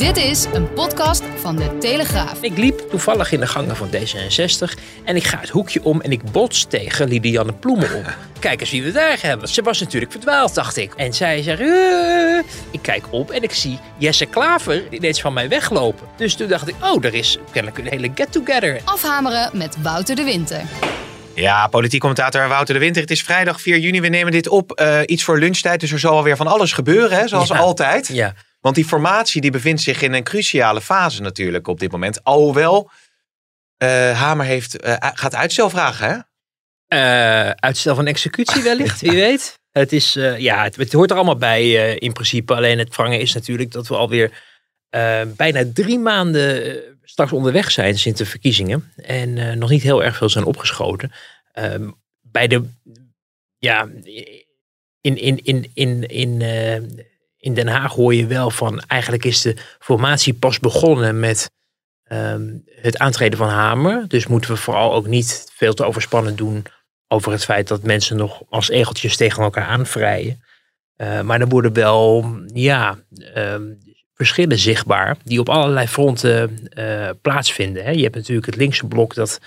Dit is een podcast van de Telegraaf. Ik liep toevallig in de gangen van D66 en ik ga het hoekje om en ik bots tegen Lidianne Ploemen om. Kijk eens wie we daar hebben. Ze was natuurlijk verdwaald, dacht ik. En zij zegt, "Eh." ik kijk op en ik zie Jesse Klaver ineens van mij weglopen. Dus toen dacht ik, oh, er is kennelijk een hele get-together. Afhameren met Wouter de Winter. Ja, politiek commentator Wouter de Winter. Het is vrijdag 4 juni. We nemen dit op eh, iets voor lunchtijd. Dus er zal alweer van alles gebeuren, hè, zoals Ja. altijd. Ja. Want die formatie die bevindt zich in een cruciale fase natuurlijk op dit moment. Alhoewel, eh, Hamer heeft, eh, gaat uitstel vragen, hè? Eh, uitstel van executie wellicht, wie weet. Het, is, ja, het, het hoort er allemaal bij in principe. Alleen het vangen is natuurlijk dat we alweer bijna drie maanden straks onderweg zijn sinds de verkiezingen. En nog niet heel erg veel zijn opgeschoten. Ehm, bij de, ja, in, in, in, in, in, in Den Haag hoor je wel van eigenlijk is de formatie pas begonnen met ehm, het aantreden van Hamer. Dus moeten we vooral ook niet veel te overspannen doen over het feit dat mensen nog als egeltjes tegen elkaar aanvrijen. Eh, maar er worden wel ja, ehm, verschillen zichtbaar die op allerlei fronten eh, plaatsvinden. Hè. Je hebt natuurlijk het linkse blok dat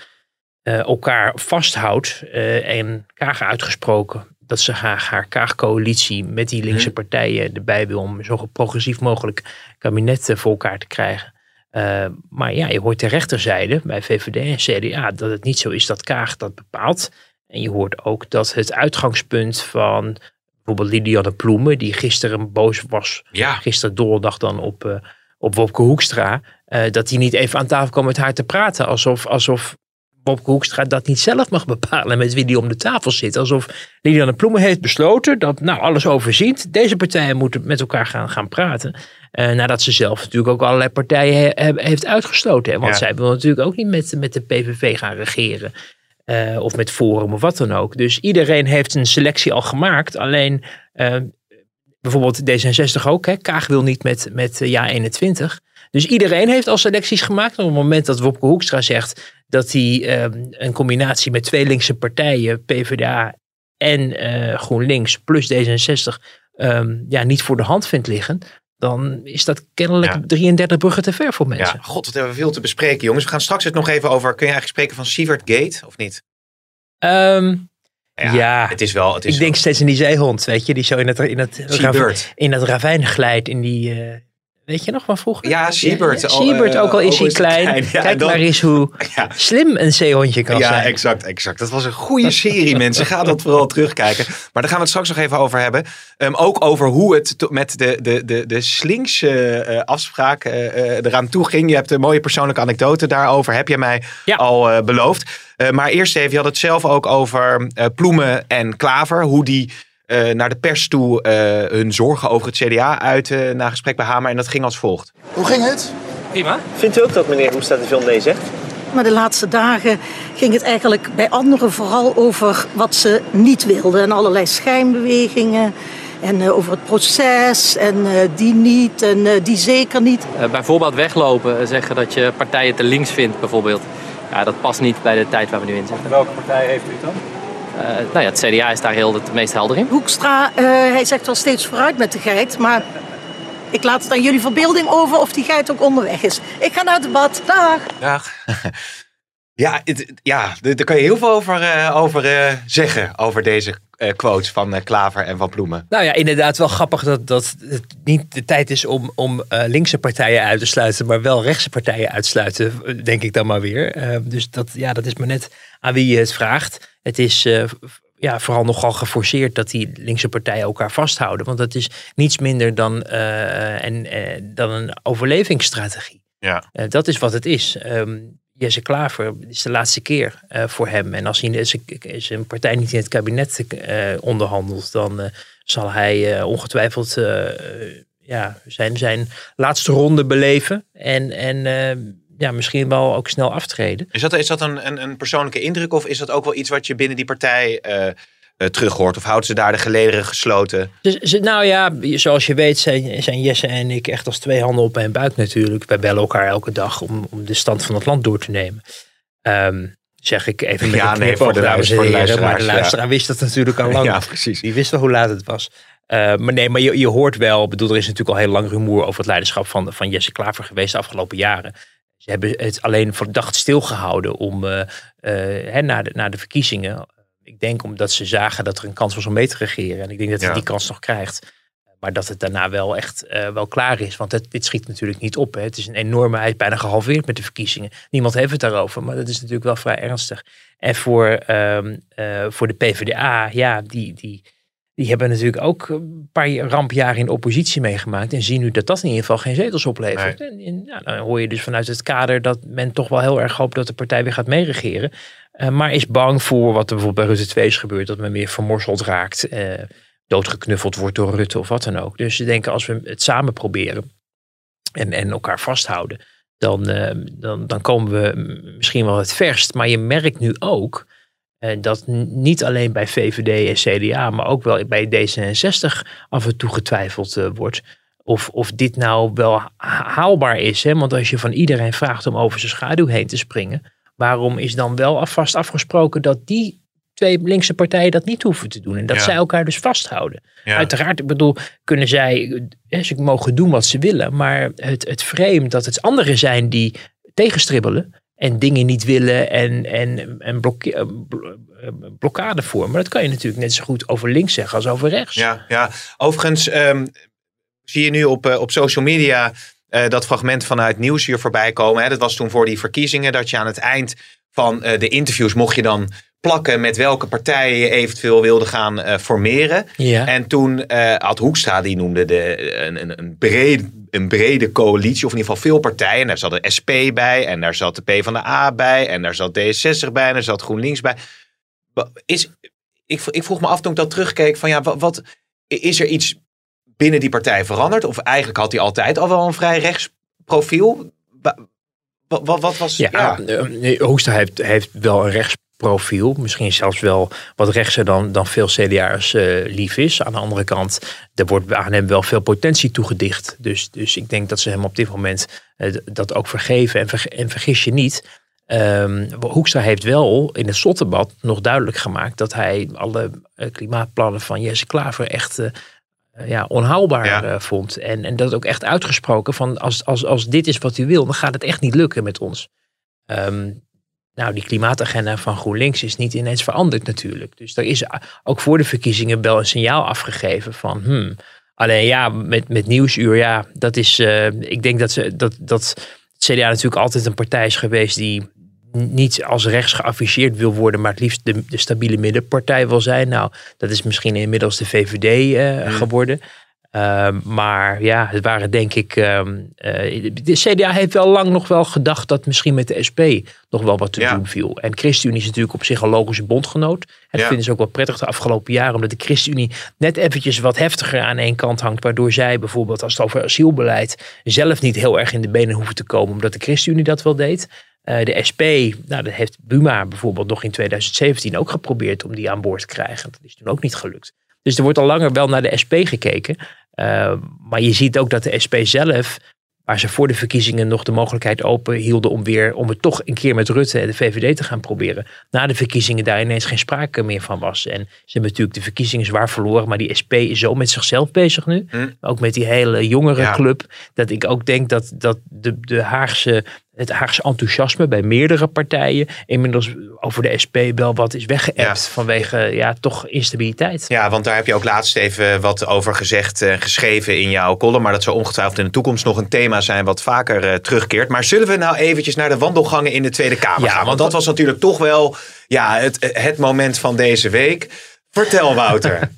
eh, elkaar vasthoudt en Kaag uitgesproken dat ze graag haar Kaag-coalitie met die linkse partijen erbij wil om zo progressief mogelijk kabinet eh, voor elkaar te krijgen. Uh, maar ja, je hoort de rechterzijde bij VVD en CDA dat het niet zo is dat Kaag dat bepaalt. En je hoort ook dat het uitgangspunt van bijvoorbeeld Lidianne Ploemen, die gisteren boos was, Ja. gisteren donderdag dan op, uh, op Wopke Hoekstra, uh, dat hij niet even aan tafel kwam met haar te praten. Alsof, alsof Wopke Hoekstra dat niet zelf mag bepalen met wie die om de tafel zit. Alsof Liliane Ploemen heeft besloten dat nou alles overziet. Deze partijen moeten met elkaar gaan, gaan praten. Uh, nadat ze zelf natuurlijk ook allerlei partijen he, he, heeft uitgesloten. Hè? Want ja. zij wil natuurlijk ook niet met, met de PVV gaan regeren. Uh, of met Forum of wat dan ook. Dus iedereen heeft een selectie al gemaakt. Alleen uh, bijvoorbeeld D66 ook. Hè? Kaag wil niet met, met ja 21. Dus iedereen heeft al selecties gemaakt. Op het moment dat Wopke Hoekstra zegt dat hij um, een combinatie met twee linkse partijen, PvdA en uh, GroenLinks plus D66, um, ja, niet voor de hand vindt liggen. Dan is dat kennelijk ja. 33 bruggen te ver voor mensen. Ja, god, wat hebben we veel te bespreken, jongens. We gaan straks het nog even over. Kun je eigenlijk spreken van Sievert Gate of niet? Um, ja, ja, het is wel. Het is ik denk steeds in die zeehond, weet je, die zo in het, in het, Siebert. in het ravijn glijdt, in die. Uh, Weet je nog van vroeger? Ja, Siebert. Ja, Siebert, ook al is hij klein. klein. Ja, Kijk dan, maar eens hoe ja. slim een zeehondje kan zijn. Ja, exact, exact. Dat was een goede serie, mensen. Ga dat vooral terugkijken. Maar daar gaan we het straks nog even over hebben. Um, ook over hoe het met de, de, de, de slinkse uh, afspraak uh, eraan toe ging. Je hebt een mooie persoonlijke anekdote daarover. Heb je mij al uh, beloofd. maar eerst even, je had het zelf ook over Ploemen en Klaver. Hoe die... Uh, naar de pers toe uh, hun zorgen over het CDA uit uh, na gesprek bij Hamer. En dat ging als volgt. Hoe ging het? Prima. Vindt u ook dat meneer Hoemstra te veel nee zegt? Maar de laatste dagen ging het eigenlijk bij anderen vooral over wat ze niet wilden. En allerlei schijnbewegingen. En uh, over het proces. En uh, die niet. En uh, die zeker niet. bijvoorbeeld weglopen. Zeggen dat je partijen te links vindt, bijvoorbeeld. Ja, dat past niet bij de tijd waar we nu in zitten. Welke partij heeft u dan? Uh, nou ja, het CDA is daar heel het meest helder in. Hoekstra, uh, hij zegt wel steeds vooruit met de geit, maar ik laat het aan jullie verbeelding over of die geit ook onderweg is. Ik ga naar het debat. Dag. Dag. Ja, het, ja, daar kan je heel veel over, uh, over uh, zeggen, over deze uh, quotes van Klaver en van Ploemen. Nou ja, inderdaad wel grappig dat, dat het niet de tijd is om, om linkse partijen uit te sluiten, maar wel rechtse partijen uitsluiten, denk ik dan maar weer. dus dat, ja, dat is maar net aan wie je het vraagt. Het is ja, vooral nogal geforceerd dat die linkse partijen elkaar vasthouden, want dat is niets minder dan, en, dan een overlevingsstrategie. Ja. dat is wat het is. Um, Jesse Klaver is de laatste keer voor hem. En als hij zijn partij niet in het kabinet onderhandelt, dan zal hij ongetwijfeld ja, zijn, zijn laatste ronde beleven. En, en eh, ja, misschien wel ook snel aftreden. Is dat, is dat een, een, een persoonlijke indruk of is dat ook wel iets wat je binnen die partij eh eh, terug hoort? Of houden ze daar de gelederen gesloten? Dus, ze- nou ja, zoals je weet zijn, zijn Jesse en ik echt als twee handen op mijn buik natuurlijk. Wij bellen elkaar elke dag om, om de stand van het land door te nemen. Ehm, zeg ik even met Ja, nee, voor de dames en heren, Maar de ja. luisteraar wist dat natuurlijk al lang. Ja, precies. Die wist wel hoe laat het was. Eh, maar nee, maar je, je hoort wel, bedoel, er is natuurlijk al heel lang rumoer over het leiderschap van, van Jesse Klaver geweest de afgelopen jaren. Ze hebben het alleen verdacht stilgehouden om hè, na, de, na de verkiezingen. Ik denk omdat ze zagen dat er een kans was om mee te regeren. En ik denk dat hij Ja. die kans nog krijgt. Maar dat het daarna wel echt eh, wel klaar is. Want het, dit schiet natuurlijk niet op. Hè. Het is een enorme, hij is bijna gehalveerd met de verkiezingen. Niemand heeft het daarover, maar dat is natuurlijk wel vrij ernstig. En voor, ehm, eh, voor de PvdA, ja, die, die, die hebben natuurlijk ook een paar rampjaren in oppositie meegemaakt. En zien nu dat dat in ieder geval geen zetels oplevert. En, en, ja, dan hoor je dus vanuit het kader dat men toch wel heel erg hoopt dat de partij weer gaat meeregeren. Eh, maar is bang voor wat er bijvoorbeeld bij Rutte 2 is gebeurd. Dat men meer vermorseld raakt. eh, doodgeknuffeld wordt door Rutte of wat dan ook. Dus ze denken als we het samen proberen. En, en elkaar vasthouden. Dan, eh, dan, dan komen we misschien wel het verst. Maar je merkt nu ook eh, dat niet alleen bij VVD en CDA, maar ook wel bij D66 af en toe getwijfeld eh, wordt. Of, of dit nou wel ha- haalbaar is. Hè? Want als je van iedereen vraagt om over zijn schaduw heen te springen, waarom is dan wel alvast afgesproken dat die twee linkse partijen dat niet hoeven te doen? En dat Ja. zij elkaar dus vasthouden. Ja. Uiteraard, ik bedoel, kunnen zij, hè, ze mogen doen wat ze willen, maar het, het frame dat het anderen zijn die tegenstribbelen en dingen niet willen en, en, en blokke- eh, blo- eh, blokkade vormen, dat kan je natuurlijk net zo goed over links zeggen als over rechts. Ja, ja. overigens ehm, zie je nu op, eh, op social media eh, dat fragment vanuit Nieuwsuur voorbij komen. Hè? Dat was toen voor die verkiezingen dat je aan het eind van eh, de interviews mocht je dan plakken met welke partijen je eventueel wilde gaan eh, formeren. Ja. En toen eh had Hoekstra, die noemde de, een, een, een, brede, een brede coalitie, of in ieder geval veel partijen. En daar zat de SP bij, en daar zat de PvdA bij, en daar zat D66 bij, en daar zat GroenLinks bij. Is, ik, ik vroeg me af toen ik dat terugkeek, van ja, wat, wat is er iets binnen die partij veranderd? Of eigenlijk had hij altijd al wel een vrij rechtsprofiel? Wa- Wat, wat, wat was... Ja, ja. eh, Hoekstra heeft, heeft wel een rechtsprofiel. Misschien zelfs wel wat rechtser dan, dan veel CDA'ers eh lief is. Aan de andere kant, er wordt aan hem wel veel potentie toegedicht. Dus, dus ik denk dat ze hem op dit moment eh, dat ook vergeven. En, en vergis je niet, ehm, Hoekstra heeft wel in het slotdebat nog duidelijk gemaakt... dat hij alle eh, klimaatplannen van Jesse Klaver echt... eh, ja, onhaalbaar Ja. vond. En, en dat ook echt uitgesproken van als, als, als dit is wat u wil, dan gaat het echt niet lukken met ons. Ehm, nou, die klimaatagenda van GroenLinks is niet ineens veranderd natuurlijk. Dus er is ook voor de verkiezingen wel een signaal afgegeven van... Hmm, alleen ja, met, met Nieuwsuur, ja, dat is... eh, ik denk dat, ze, dat, dat het CDA natuurlijk altijd een partij is geweest... die niet als rechts geafficheerd wil worden... maar het liefst de, de stabiele middenpartij wil zijn. Nou, dat is misschien inmiddels de VVD eh, geworden... Ehm, maar ja, het waren denk ik. ehm, eh, de CDA heeft wel lang nog wel gedacht dat misschien met de SP nog wel wat te Ja. doen viel. En ChristenUnie is natuurlijk op zich een logische bondgenoot. Het Ja. vinden ze ook wel prettig de afgelopen jaren, omdat de ChristenUnie net eventjes wat heftiger aan één kant hangt. Waardoor zij bijvoorbeeld als het over asielbeleid zelf niet heel erg in de benen hoeven te komen, omdat de ChristenUnie dat wel deed. Eh, de SP, nou, dat heeft Buma bijvoorbeeld nog in 2017 ook geprobeerd om die aan boord te krijgen. Dat is toen ook niet gelukt. Dus er wordt al langer wel naar de SP gekeken. Uh, maar je ziet ook dat de SP zelf, waar ze voor de verkiezingen nog de mogelijkheid open hielden om weer om het toch een keer met Rutte en de VVD te gaan proberen. Na de verkiezingen daar ineens geen sprake meer van was. En ze hebben natuurlijk de verkiezingen zwaar verloren, maar die SP is zo met zichzelf bezig nu. Hm. Ook met die hele jongere Ja. club. Dat ik ook denk dat, dat de, de Haagse, het Haagse enthousiasme bij meerdere partijen inmiddels over de SP wel wat is weggeëpt Ja. vanwege ja, toch instabiliteit. Ja, want daar heb je ook laatst even wat over gezegd en geschreven in jouw column. Maar dat zou ongetwijfeld in de toekomst nog een thema zijn wat vaker eh, terugkeert. Maar zullen we nou eventjes naar de wandelgangen in de Tweede Kamer Ja, gaan? Want want dat dat- was natuurlijk toch wel ja, het, het moment van deze week. Vertel Wouter.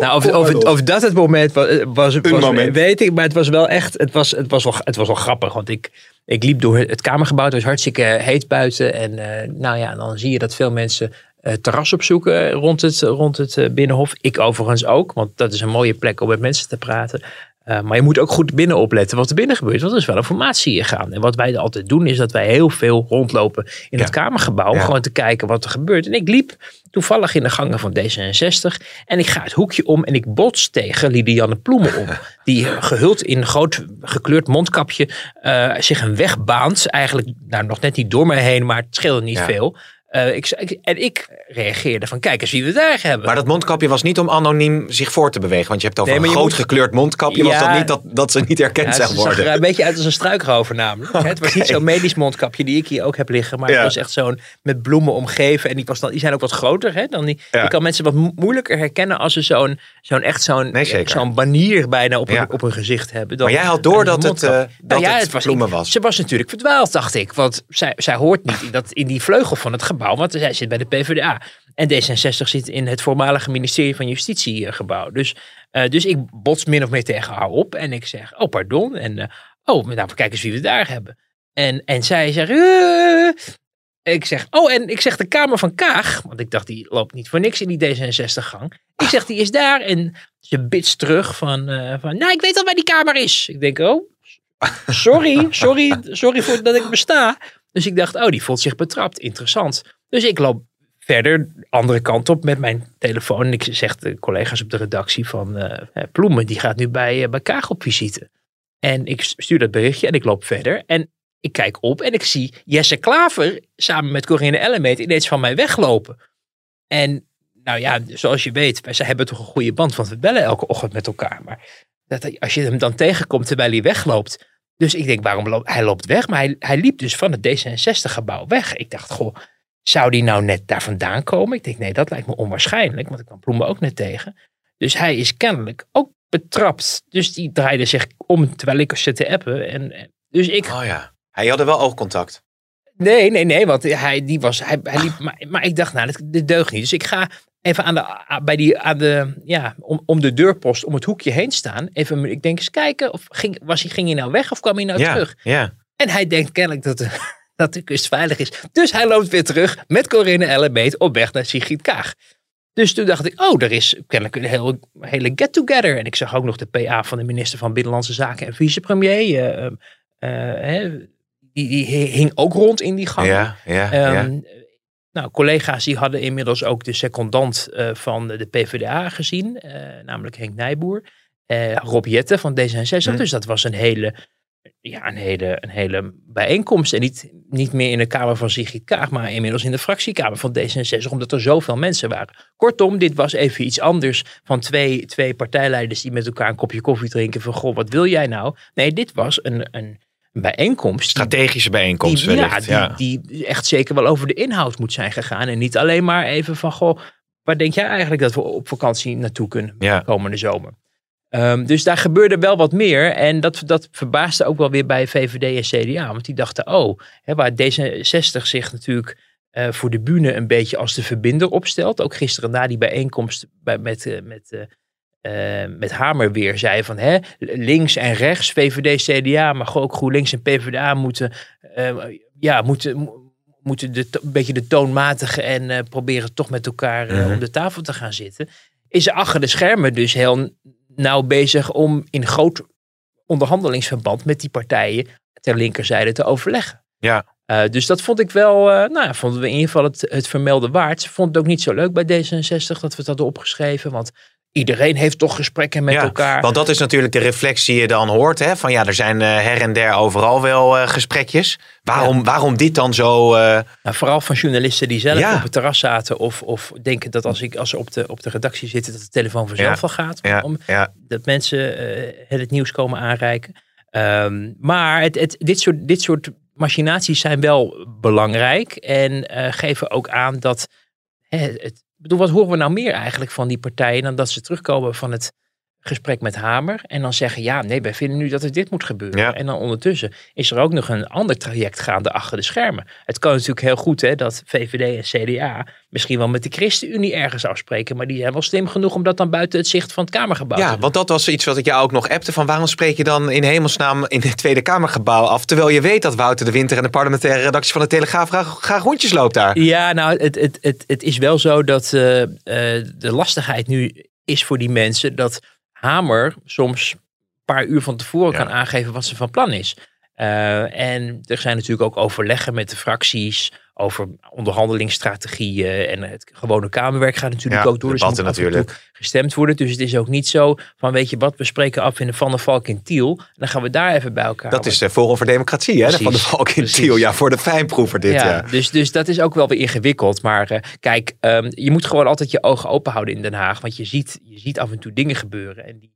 Nou, of, het, dat het moment was, was, was moment. weet ik, maar het was wel echt, het was, het was, wel, het was wel grappig. Want ik, ik liep door het kamergebouw, het was hartstikke heet buiten. En eh, nou ja, dan zie je dat veel mensen eh, terras opzoeken rond het, rond het eh, Binnenhof. Ik overigens ook, want dat is een mooie plek om met mensen te praten. Eh, maar je moet ook goed binnen opletten wat er binnen gebeurt. Want er is wel informatie gaan. En wat wij altijd doen is dat wij heel veel rondlopen in Ja. het Kamergebouw. Ja. Gewoon te kijken wat er gebeurt. En ik liep toevallig in de gangen van D66. En ik ga het hoekje om en ik bots tegen Lidianne Ploemen op. Die eh, gehuld in een groot gekleurd mondkapje eh, zich een weg baant. Eigenlijk nou, nog net niet door mij heen, maar het scheelde niet Ja. veel. Eh, ik, en ik reageerde van kijk eens wie we daar hebben. Maar dat mondkapje was niet om anoniem zich voor te bewegen. Want je hebt het over Nee, een groot moet- gekleurd mondkapje. Was Ja. dat niet dat, dat ze niet herkend Ja, zou ze zag worden? er een beetje uit als een struikrover namelijk. Het was niet zo'n medisch mondkapje die ik hier ook heb liggen. Maar Ja. het was echt zo'n met bloemen omgeven. En die, was dan, die zijn ook wat groter. Hè, dan die. Je kan mensen wat mo- moeilijker herkennen als ze zo'n zo'n echt zo'n Nee, zo'n banier bijna op, op hun gezicht hebben. Dan Maar jij had door dat het, eh, Nou dat het bloemen ik- was. Ze was natuurlijk verdwaald, dacht ik. Want zij, zij hoort niet in, dat, in die vleugel van het gebouw. Want zij zit bij de PvdA. En D66 zit in het voormalige ministerie van Justitie eh, gebouw. Dus, eh, dus ik bots min of meer tegen haar op. En ik zeg, oh pardon. En eh, oh, nou, kijk eens wie we daar hebben. En, en zij zegt, ik zeg, oh en ik zeg de Kamer van Kaag. Want ik dacht, die loopt niet voor niks in die D66 gang. Ik zeg, die is daar. En ze bitst terug van, van, nou ik weet al waar die Kamer is. Ik denk, oh, sorry, sorry, sorry voor dat ik besta. Dus ik dacht, oh, die voelt zich betrapt. Interessant. Dus ik loop verder de andere kant op met mijn telefoon. En ik zeg de collega's op de redactie van eh, eh, Ploemen, die gaat nu bij, eh, bij Kaag op visite. En ik stuur dat berichtje en ik loop verder. En ik kijk op en ik zie Jesse Klaver samen met Corinne Ellemeet ineens van mij weglopen. En nou ja, zoals je weet, wij hebben toch een goede band, want we bellen elke ochtend met elkaar. Maar dat, als je hem dan tegenkomt terwijl hij wegloopt. Dus ik denk, waarom loopt hij loopt weg? Maar hij, hij liep dus van het D66-gebouw weg. Ik dacht, goh, zou die nou net daar vandaan komen? Ik denk, nee, dat lijkt me onwaarschijnlijk, want ik kwam Ploemen ook net tegen. Dus hij is kennelijk ook betrapt. Dus die draaide zich om terwijl ik zit te appen. En, dus ik, Oh ja. Hij hadden wel oogcontact. Nee, nee, nee, want hij, die was, hij, hij liep, maar, maar ik dacht, nou, dit, dit deugt niet. Dus ik ga even aan de, bij die, aan de, ja, om, om de deurpost, om het hoekje heen staan. Even, ik denk eens kijken, of ging, was hij, ging hij nou weg of kwam hij nou ja, terug? ja. En hij denkt kennelijk dat de, dat de kust veilig is. Dus hij loopt weer terug met Corinne Ellemeet op weg naar Sigrid Kaag. Dus toen dacht ik, oh, er is kennelijk een heel, hele get-together. En ik zag ook nog de PA van de minister van Binnenlandse Zaken en vicepremier. eh, eh, eh, die, die hing ook rond in die gang. Ja, ja, ja. Nou, collega's die hadden inmiddels ook de secondant eh, van de PvdA gezien, eh, namelijk Henk Nijboer. eh Rob Jette van D66. Hm. Dus dat was een hele, ja, een hele, een hele bijeenkomst. En niet, niet meer in de Kamer van Sigrid Kaag, maar inmiddels in de fractiekamer van D66, omdat er zoveel mensen waren. Kortom, dit was even iets anders van twee, twee partijleiders die met elkaar een kopje koffie drinken. Van, goh, wat wil jij nou? Nee, dit was een, een bijeenkomst. Strategische bijeenkomst die, wellicht. ja, Ja, die, die echt zeker wel over de inhoud moet zijn gegaan. En niet alleen maar even van, goh, waar denk jij eigenlijk dat we op vakantie naartoe kunnen Ja. komende zomer? Ehm, dus daar gebeurde wel wat meer. En dat, dat verbaasde ook wel weer bij VVD en CDA. Want die dachten, oh, hè, waar D66 zich natuurlijk eh, voor de bühne een beetje als de verbinder opstelt. Ook gisteren na die bijeenkomst bij, met, eh, met, eh, eh, met Hamer weer zei van hè, links en rechts, VVD, CDA, maar ook GroenLinks en PvdA moeten, eh, ja, moeten, mo- moeten de, een beetje de toonmatige en eh, proberen toch met elkaar Mhm. om de tafel te gaan zitten. Is er achter de schermen dus heel nauw bezig om in groot onderhandelingsverband met die partijen ter linkerzijde te overleggen. Ja. Dus dat vond ik wel, nou ja, vonden we in ieder geval het, het vermelde waard. Ze vond het ook niet zo leuk bij D66 dat we het hadden opgeschreven, want iedereen heeft toch gesprekken met Ja, elkaar. Want dat is natuurlijk de reflex die je dan hoort. Hè? Van ja, er zijn eh, her en der overal wel eh, gesprekjes. Waarom, waarom dit dan zo... eh, Nou, vooral van journalisten die zelf Ja. op het terras zaten of, of denken dat als, ik, als ze op de, op de redactie zitten dat de telefoon vanzelf al gaat. Om, dat mensen het nieuws komen aanreiken. Ehm, maar het, het, dit, soort, dit soort machinaties zijn wel belangrijk en geven ook aan dat. Hè, het, bedoel, wat horen we nou meer eigenlijk van die partijen dan dat ze terugkomen van het gesprek met Hamer en dan zeggen: ja, nee, wij vinden nu dat er dit moet gebeuren. Ja. En dan ondertussen is er ook nog een ander traject gaande achter de schermen. Het kan natuurlijk heel goed hè, dat VVD en CDA misschien wel met de ChristenUnie ergens afspreken, maar die zijn wel slim genoeg om dat dan buiten het zicht van het Kamergebouw te ja, doen. want dat was iets wat ik jou ook nog appte. Van waarom spreek je dan in hemelsnaam in het Tweede Kamergebouw af? Terwijl je weet dat Wouter de Winter en de parlementaire redactie van de Telegraaf graag, graag rondjes loopt daar. Ja, nou, het, het, het, het is wel zo dat eh, eh, de lastigheid nu is voor die mensen dat Hamer soms paar uur van tevoren Ja. kan aangeven wat ze van plan is. Eh, en er zijn natuurlijk ook overleggen met de fracties over onderhandelingsstrategieën. En het gewone Kamerwerk gaat natuurlijk Ja, ook door. Dus er moet toe gestemd worden. Dus het is ook niet zo van, weet je wat, we spreken af in de Van der Valk in Tiel. En dan gaan we daar even bij elkaar. Dat is de Forum voor Democratie, hè? de Van de Precies, Valk in precies. Tiel. Ja, voor de fijnproever dit, ja. ja, Dus, dus dat is ook wel weer ingewikkeld. Maar eh, kijk, ehm, je moet gewoon altijd je ogen open houden in Den Haag. Want je ziet, je ziet af en toe dingen gebeuren. En, die,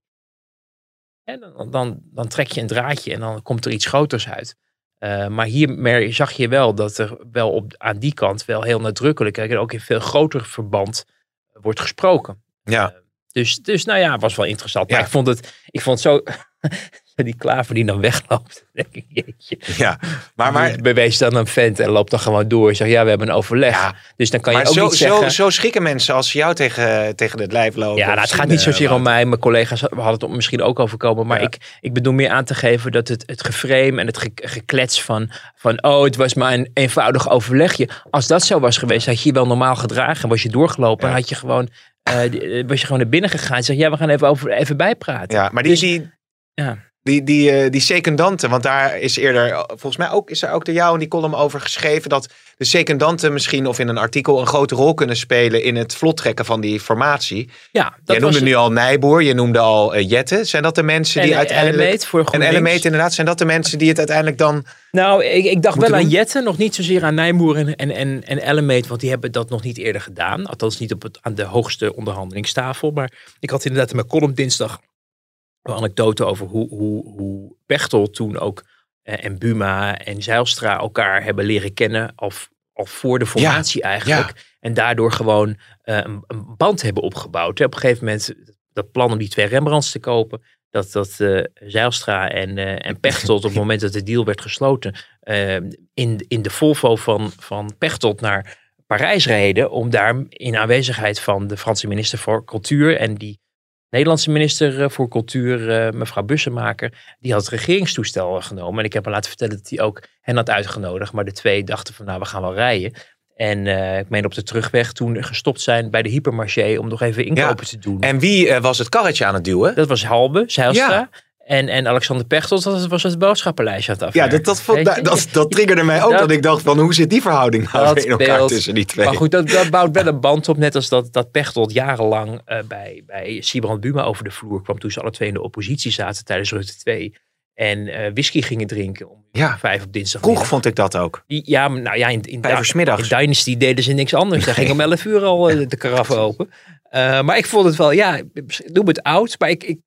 en dan, dan, dan trek je een draadje en dan komt er iets groters uit. Eh, maar hier zag je wel dat er wel op, aan die kant wel heel nadrukkelijk en ook in veel groter verband wordt gesproken. Ja. Eh, dus, dus nou ja, het was wel interessant. Maar Ja. ik vond het, ik vond het zo, die klaver die dan wegloopt. denk ik, jeetje. ja. Maar, maar, Bewees dan een vent en loopt dan gewoon door. Je zegt, ja, we hebben een overleg. Ja. Dus dan kan je maar ook zo, niet zeggen... zo, zo schrikken mensen als ze jou tegen, tegen het lijf lopen. ja, nou, het gaat niet eh, zozeer om mij. Mijn collega's hadden het misschien ook overkomen. Maar Ja. ik, ik bedoel meer aan te geven dat het, het geframe en het ge- geklets van, van... oh, het was maar een eenvoudig overlegje. Als dat zo was geweest, had je je wel normaal gedragen. Was je doorgelopen Ja. had je gewoon, eh, eh, was je gewoon naar binnen gegaan. En zeg, ja, we gaan even, over, even bijpraten. Ja, maar die, Dus- die, Ja. Die, die, eh, die secundanten, want daar is eerder, eh, volgens mij ook, is er ook door jou in die column over geschreven dat de secundanten misschien of in een artikel een grote rol kunnen spelen in het vlottrekken van die formatie. ja dat Jij noemde nu al Nijboer, je noemde al eh, Jette. Zijn dat de mensen die en, uiteindelijk... Ellemeet voor en. Ellemeet inderdaad, zijn dat de mensen die het uiteindelijk dan... Nou, ik, ik dacht wel aan? Jette, nog niet zozeer aan Nijmoer en, en, en, en Ellemeet, want die hebben dat nog niet eerder gedaan. Althans niet op het, aan de hoogste onderhandelingstafel. Maar ik had inderdaad in mijn column dinsdag een anekdote over hoe, hoe, hoe Pechtel toen ook eh, en Buma en Zijlstra elkaar hebben leren kennen al, al voor de formatie eigenlijk. En daardoor gewoon eh, een, een band hebben opgebouwd. Op een gegeven moment dat plan om die twee Rembrandts te kopen. Dat, dat eh, Zijlstra en, en Pechtold op het moment dat de deal werd gesloten. in, in de Volvo van, van Pechtold naar Parijs reden. Om daar in aanwezigheid van de Franse minister voor Cultuur. En die Nederlandse minister eh, voor Cultuur, eh, mevrouw Bussemaker. Die had het regeringstoestel genomen. En ik heb me laten vertellen dat hij ook hen had uitgenodigd. Maar de twee dachten van nou we gaan wel rijden. En eh, ik meen op de terugweg toen gestopt zijn bij de hypermarché om nog even inkopen te doen. En wie was het karretje aan het duwen? Dat was Halbe, Zijlstra. Ja. En, en Alexander Pechtold dat was het boodschappenlijstje aan het Ja, dat, dat, vond- dat, dat triggerde mij ook. Dat- Dat ik dacht van, hoe zit die verhouding nou in elkaar tussen die twee? Maar goed, dat, dat bouwt wel een band op. Net als dat, dat Pechtold jarenlang eh, bij, bij Siebrand Buma over de vloer kwam. Toen ze alle twee in de oppositie zaten tijdens Rutte 2. En eh, whisky gingen drinken om Ja. vijf op dinsdag. Vroeg vond ik dat ook. Ja, nou ja, in, in, in Dynasty deden ze niks anders. Daar ging om 11 uur al eh, de karaf open. Maar ik vond het wel, ja, noem het oud. Maar ik, ik,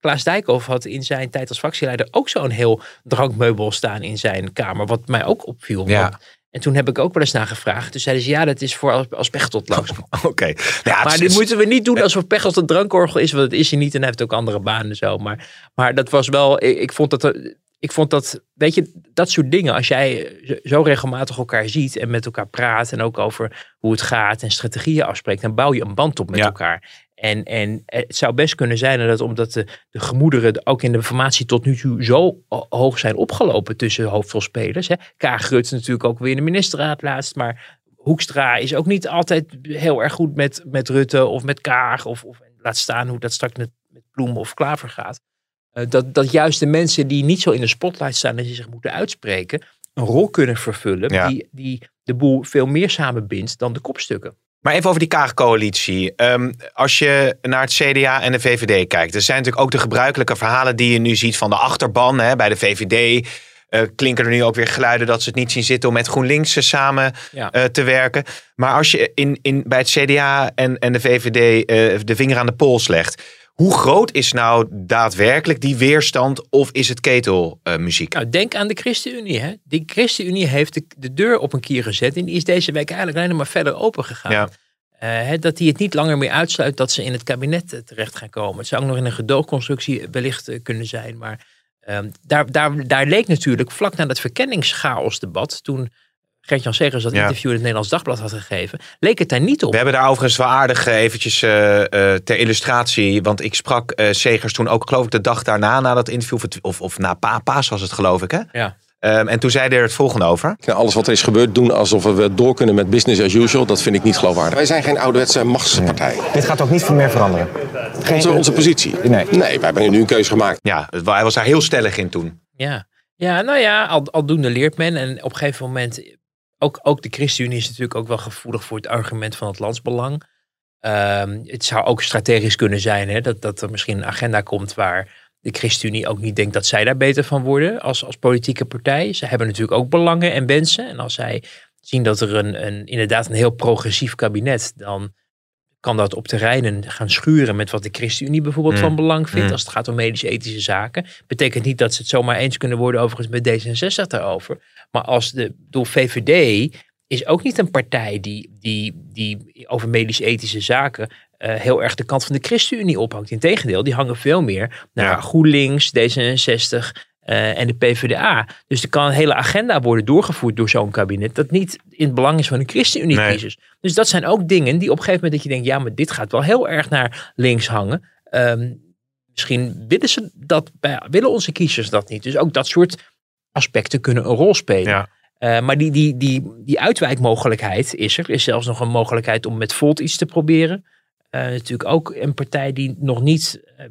Klaas Dijkhoff had in zijn tijd als fractieleider ook zo'n heel drankmeubel staan in zijn kamer. Wat mij ook opviel. Ja. Want- en toen heb ik ook wel eens naar gevraagd. Toen zeiden ze, ja, dat is voor als, als Pechtold langskomt. Oké. Nou ja, Maar is- dit moeten we niet doen alsof Pechtold een drankorgel is. Want dat is hij niet en hij heeft ook andere banen en zo. Maar, maar dat was wel, ik, ik vond dat... er- Ik vond dat, weet je, dat soort dingen. Als jij zo- zo regelmatig elkaar ziet en met elkaar praat. En ook over hoe het gaat en strategieën afspreekt. Dan bouw je een band op met Ja. elkaar. En, en het zou best kunnen zijn dat omdat de, de gemoederen ook in de formatie tot nu toe zo ho- hoog zijn opgelopen tussen hoofdrolspelers. Hè. Kaag Rutte natuurlijk ook weer in de ministerraad laatst. Maar Hoekstra is ook niet altijd heel erg goed met, met Rutte of met Kaag. Of, of laat staan hoe dat straks met, met Bloem of Klaver gaat. Eh, dat, dat juist de mensen die niet zo in de spotlight staan en die zich moeten uitspreken, een rol kunnen vervullen Ja. die, die de boel veel meer samenbindt dan de kopstukken. Maar even over die Kaag-coalitie. Ehm, als je naar het CDA en de VVD kijkt. Er zijn natuurlijk ook de gebruikelijke verhalen die je nu ziet van de achterban. Hè, bij de VVD eh, klinken er nu ook weer geluiden dat ze het niet zien zitten om met GroenLinks samen Ja. eh, te werken. Maar als je in, in, bij het CDA en, en de VVD eh, de vinger aan de pols legt. Hoe groot is nou daadwerkelijk die weerstand of is het ketelmuziek? Nou, denk aan de ChristenUnie. Hè? Die ChristenUnie heeft de, de deur op een kier gezet en die is deze week eigenlijk alleen maar verder open gegaan. Ja. Eh, dat die het niet langer meer uitsluit dat ze in het kabinet eh, terecht gaan komen. Het zou ook nog in een gedoogconstructie wellicht eh, kunnen zijn. Maar ehm, daar, daar, daar leek natuurlijk vlak na dat verkenningschaosdebat, toen Gert-Jan Segers dat Ja. interview in het Nederlands Dagblad had gegeven, leek het daar niet op. We hebben daar overigens wel aardig eh, eventjes eh, eh, ter illustratie. Want ik sprak eh Segers toen ook geloof ik de dag daarna na dat interview. Of, Of, of na pa, paas was het geloof ik hè. Ja. Ehm, en toen zei hij er het volgende over. Ja, alles wat er is gebeurd, doen alsof we door kunnen met business as usual, dat vind ik niet geloofwaardig. Wij zijn geen ouderwetse machtspartij. Dit gaat ook niet veel meer veranderen. Onze, onze positie. Nee. Nee, wij hebben nu een keuze gemaakt. Ja, hij was daar heel stellig in toen. Ja, ja nou ja, al, aldoende leert men. En op een gegeven moment, ook, ook de ChristenUnie is natuurlijk ook wel gevoelig voor het argument van het landsbelang. Ehm, het zou ook strategisch kunnen zijn hè, dat, dat er misschien een agenda komt waar de ChristenUnie ook niet denkt dat zij daar beter van worden als, als politieke partij. Ze hebben natuurlijk ook belangen en wensen. En als zij zien dat er een, een, inderdaad een heel progressief kabinet, dan kan dat op terreinen gaan schuren met wat de ChristenUnie bijvoorbeeld Mm. van belang vindt. Mm. Als het gaat om medisch-ethische zaken. Betekent niet dat ze het zomaar eens kunnen worden overigens met D66 daarover. Maar als de door VVD is ook niet een partij die, die, die over medisch-ethische zaken eh, heel erg de kant van de ChristenUnie ophangt. Integendeel, die hangen veel meer naar Ja. GroenLinks, D66 eh, en de PvdA. Dus er kan een hele agenda worden doorgevoerd door zo'n kabinet dat niet in het belang is van de ChristenUnie-kiezers. Dus dat zijn ook dingen die op een gegeven moment dat je denkt, ja, maar dit gaat wel heel erg naar links hangen. Ehm, misschien willen ze dat, bij, willen onze kiezers dat niet. Dus ook dat soort aspecten kunnen een rol spelen. Ja. Eh, maar die, die, die, die uitwijkmogelijkheid is er. Er is zelfs nog een mogelijkheid om met Volt iets te proberen. Eh, natuurlijk ook een partij die nog niet eh,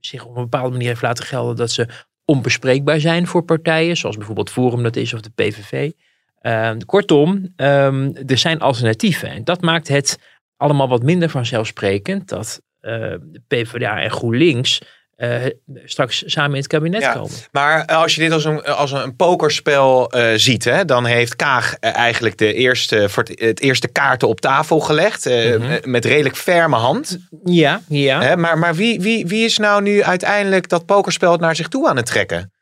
zich op een bepaalde manier heeft laten gelden dat ze onbespreekbaar zijn voor partijen, zoals bijvoorbeeld Forum dat is of de PVV. Eh, kortom, ehm, er zijn alternatieven. En dat maakt het allemaal wat minder vanzelfsprekend dat de PvdA en GroenLinks eh, straks samen in het kabinet Ja. komen. Maar als je dit als een, als een pokerspel eh, ziet, hè, dan heeft Kaag eh, eigenlijk de eerste, voor het, het eerste kaarten op tafel gelegd. Mhm. Met redelijk ferme hand. Ja, ja. Hè, maar maar wie, wie, wie is nou nu uiteindelijk dat pokerspel naar zich toe aan het trekken?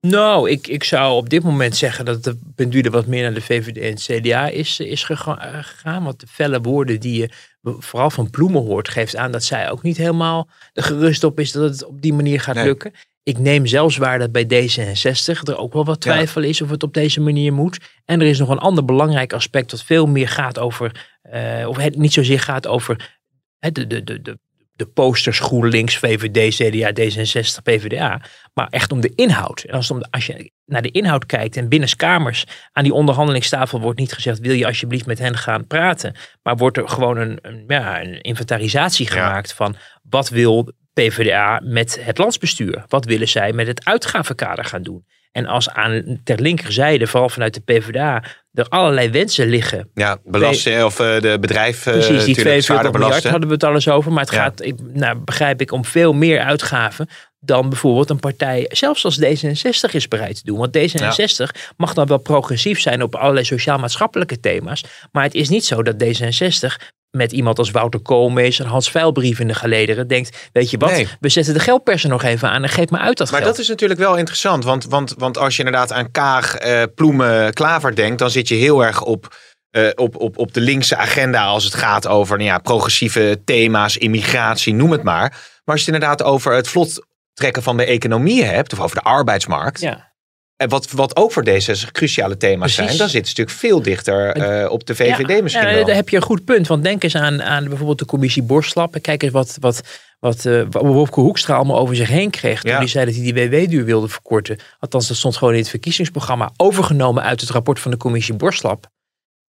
Nou, ik, ik zou op dit moment zeggen dat de pendule wat meer naar de VVD en het CDA is, is gega- gegaan. Want de felle woorden die je vooral van Ploemen hoort, geeft aan dat zij ook niet helemaal er gerust op is dat het op die manier gaat Nee. lukken. Ik neem zelfs waar dat bij D66 er ook wel wat Ja. twijfel is of het op deze manier moet. En er is nog een ander belangrijk aspect dat veel meer gaat over, eh, of het niet zozeer gaat over de, de, de, de, de posters GroenLinks, VVD, CDA, D66, PvdA. Maar echt om de inhoud. En als, het om de- als je naar de inhoud kijkt en binnenskamers aan die onderhandelingstafel wordt niet gezegd: wil je alsjeblieft met hen gaan praten? Maar wordt er gewoon een, een, ja, een inventarisatie Ja. gemaakt van wat wil PvdA met het landsbestuur? Wat willen zij met het uitgavenkader gaan doen? En als aan ter linkerzijde, vooral vanuit de PvdA, er allerlei wensen liggen Ja, belasting of eh, de bedrijf eh, Precies, die natuurlijk 42 zwaarder miljard belasten. hadden we het alles over. Maar het Ja. gaat, nou, begrijp ik, om veel meer uitgaven dan bijvoorbeeld een partij, zelfs als D66 is bereid te doen. Want D66 mag dan wel progressief zijn op allerlei sociaal-maatschappelijke thema's. Maar het is niet zo dat D66 met iemand als Wouter Koolmees en Hans Veilbrief in de gelederen denkt, weet je wat, Nee. we zetten de geldpersen nog even aan en geef me uit dat Maar geld. dat is natuurlijk wel interessant. Want, want, want als je inderdaad aan Kaag, eh, Ploemen, Klaver denkt, dan zit je heel erg op, eh, op, op, op de linkse agenda als het gaat over nou ja, progressieve thema's, immigratie, noem het maar. Maar als je het inderdaad over het vlot trekken van de economie hebt, of over de arbeidsmarkt, ja. En wat, wat ook voor D66 cruciale thema's Precies. zijn, dan zit het natuurlijk veel dichter eh, op de VVD Ja, misschien ja, wel. Daar heb je een goed punt. Want denk eens aan, aan bijvoorbeeld de commissie Borslap. En Kijk eens wat, wat, wat eh, Wopke Hoekstra allemaal over zich heen kreeg. Toen Ja. hij zei dat hij die WW-duur wilde verkorten. Althans, dat stond gewoon in het verkiezingsprogramma. Overgenomen uit het rapport van de commissie Borslap.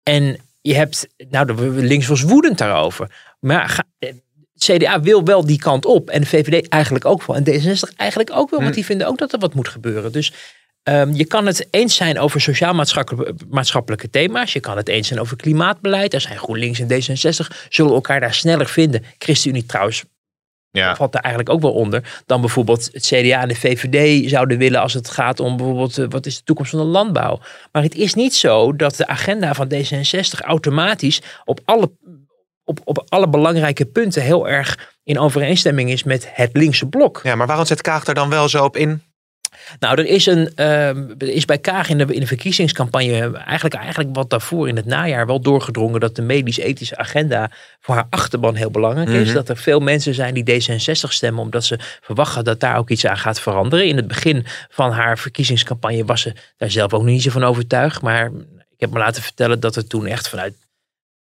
En je hebt, nou, de- links was woedend daarover. Maar ga- eh, CDA wil wel die kant op. En de VVD eigenlijk ook wel. En D66 eigenlijk ook wel. Want die vinden ook dat er wat moet gebeuren. Dus ehm, je kan het eens zijn over sociaal-maatschappelijke thema's. Je kan het eens zijn over klimaatbeleid. Daar zijn GroenLinks en D66 zullen elkaar daar sneller vinden. ChristenUnie trouwens ja. valt daar eigenlijk ook wel onder. Dan bijvoorbeeld het CDA en de VVD zouden willen als het gaat om bijvoorbeeld eh, wat is de toekomst van de landbouw. Maar het is niet zo dat de agenda van D66 automatisch op alle, op, op alle belangrijke punten heel erg in overeenstemming is met het linkse blok. ja, maar waarom zet Kaag daar dan wel zo op in? Nou, er is, een, ehm, er is bij Kaag in de, in de verkiezingscampagne eigenlijk, eigenlijk wat daarvoor in het najaar wel doorgedrongen dat de medisch-ethische agenda voor haar achterban heel belangrijk is. Mhm. Dat er veel mensen zijn die D66 stemmen omdat ze verwachten dat daar ook iets aan gaat veranderen. In het begin van haar verkiezingscampagne was ze daar zelf ook nog niet zo van overtuigd. Maar ik heb me laten vertellen dat er toen echt vanuit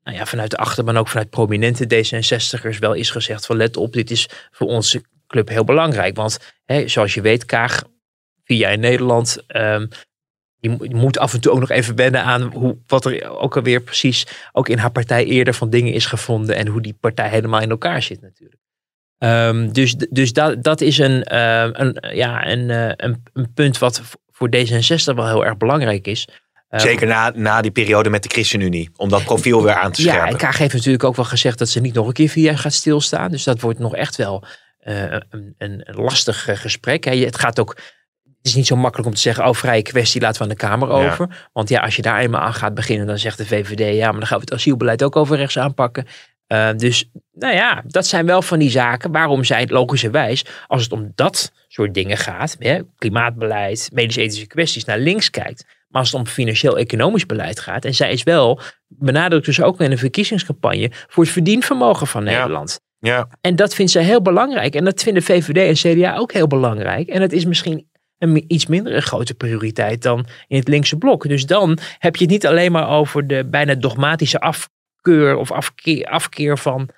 nou ja, vanuit de achterban, ook vanuit prominente D66'ers wel is gezegd van let op, dit is voor onze club heel belangrijk. Want hè, zoals je weet, Kaag, via in Nederland, ehm, die moet af en toe ook nog even wennen aan hoe, wat er ook alweer precies ook in haar partij eerder van dingen is gevonden. En hoe die partij helemaal in elkaar zit natuurlijk. Ehm, dus dus dat, dat is een, eh, een, ja, een, eh, een, een punt wat voor D66 wel heel erg belangrijk is. Zeker na, na die periode met de ChristenUnie. Om dat profiel weer aan te Ja, scherpen. en Kaag heeft natuurlijk ook wel gezegd dat ze niet nog een keer vier jaar gaat stilstaan. Dus dat wordt nog echt wel eh, een, een, lastig eh, gesprek. Je- Het gaat ook. Het is niet zo makkelijk om te zeggen, oh, vrije kwestie laten we aan de Kamer Ja. over. Want ja, als je daar eenmaal aan gaat beginnen, dan zegt de VVD, ja, maar dan gaan we het asielbeleid ook over rechts aanpakken. Eh, dus nou ja, dat zijn wel van die zaken waarom zij logischerwijs, als het om dat soort dingen gaat, hè, klimaatbeleid, medisch-ethische kwesties, naar links kijkt. Maar als het om financieel-economisch beleid gaat, en zij is wel, benadrukt dus ook in een verkiezingscampagne, voor het verdienvermogen van Ja. Nederland. Ja. En dat vindt zij heel belangrijk. En dat vinden VVD en CDA ook heel belangrijk. En het is misschien een iets minder een grote prioriteit dan in het linkse blok. Dus dan heb je het niet alleen maar over de bijna dogmatische afkeur of afkeer, afkeer van,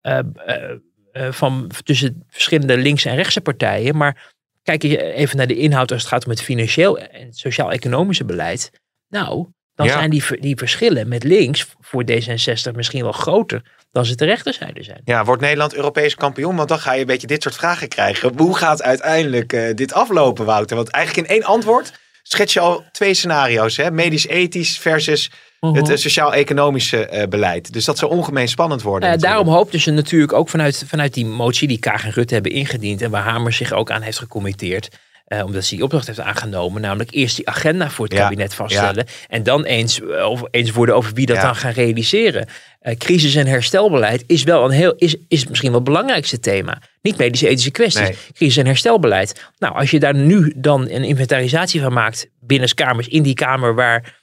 eh, eh, eh, van tussen verschillende linkse en rechtse partijen. Maar kijk je even naar de inhoud als het gaat om het financieel en sociaal-economische beleid. Nou, dan Ja. zijn die, die verschillen met links voor D66 misschien wel groter dan ze ter rechterzijde zijn. Ja, wordt Nederland Europees kampioen? Want dan ga je een beetje dit soort vragen krijgen. Hoe gaat uiteindelijk eh, dit aflopen, Wouter? Want eigenlijk in één antwoord schets je al twee scenario's. Hè? Medisch-ethisch versus het eh, sociaal-economische eh, beleid. Dus dat zou ongemeen spannend worden. Uh, natuurlijk. daarom hoopten ze natuurlijk ook vanuit, vanuit die motie die Kaag en Rutte hebben ingediend. En waar Hamer zich ook aan heeft gecommitteerd. Uh, omdat ze die opdracht heeft aangenomen. Namelijk eerst die agenda voor het Ja, kabinet vaststellen. En dan eens, uh, over, eens worden over wie dat ja. dan gaan realiseren. Uh, crisis- en herstelbeleid is wel een heel, is, is misschien wel het belangrijkste thema. Niet medische-ethische kwesties. Nee. Crisis- en herstelbeleid. Nou, als je daar nu dan een inventarisatie van maakt. binnenskamers, in die kamer waar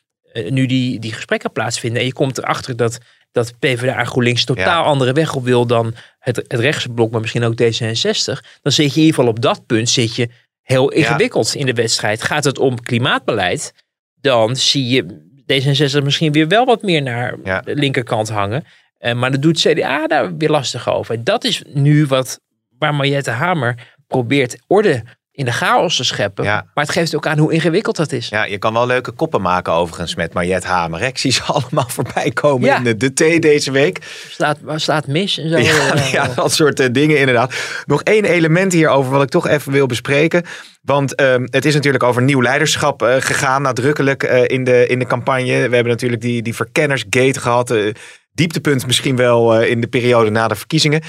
nu die, die gesprekken plaatsvinden. En je komt erachter dat dat PvdA en GroenLinks totaal ja. andere weg op wil dan het, het rechtse blok, maar misschien ook D66. Dan zit je in ieder geval op dat punt zit je heel ingewikkeld ja. in de wedstrijd. Gaat het om klimaatbeleid, dan zie je D66 misschien weer wel wat meer naar ja. de linkerkant hangen. Uh, maar dat doet CDA daar weer lastig over. Dat is nu wat waar Mariette Hamer probeert orde in de chaos te scheppen. Ja. Maar het geeft ook aan hoe ingewikkeld dat is. Ja, je kan wel leuke koppen maken overigens met Mariette Hamer. Ik zie ze allemaal voorbij komen ja. in de, de thee deze week. Slaat, slaat mis en zo. Ja, ja dat soort uh, dingen inderdaad. Nog één element hierover wat ik toch even wil bespreken. Want uh, het is natuurlijk over nieuw leiderschap uh, gegaan, nadrukkelijk in, de, in de campagne. We hebben natuurlijk die, die verkennersgate gehad. eh, dieptepunt misschien wel in de periode na de verkiezingen.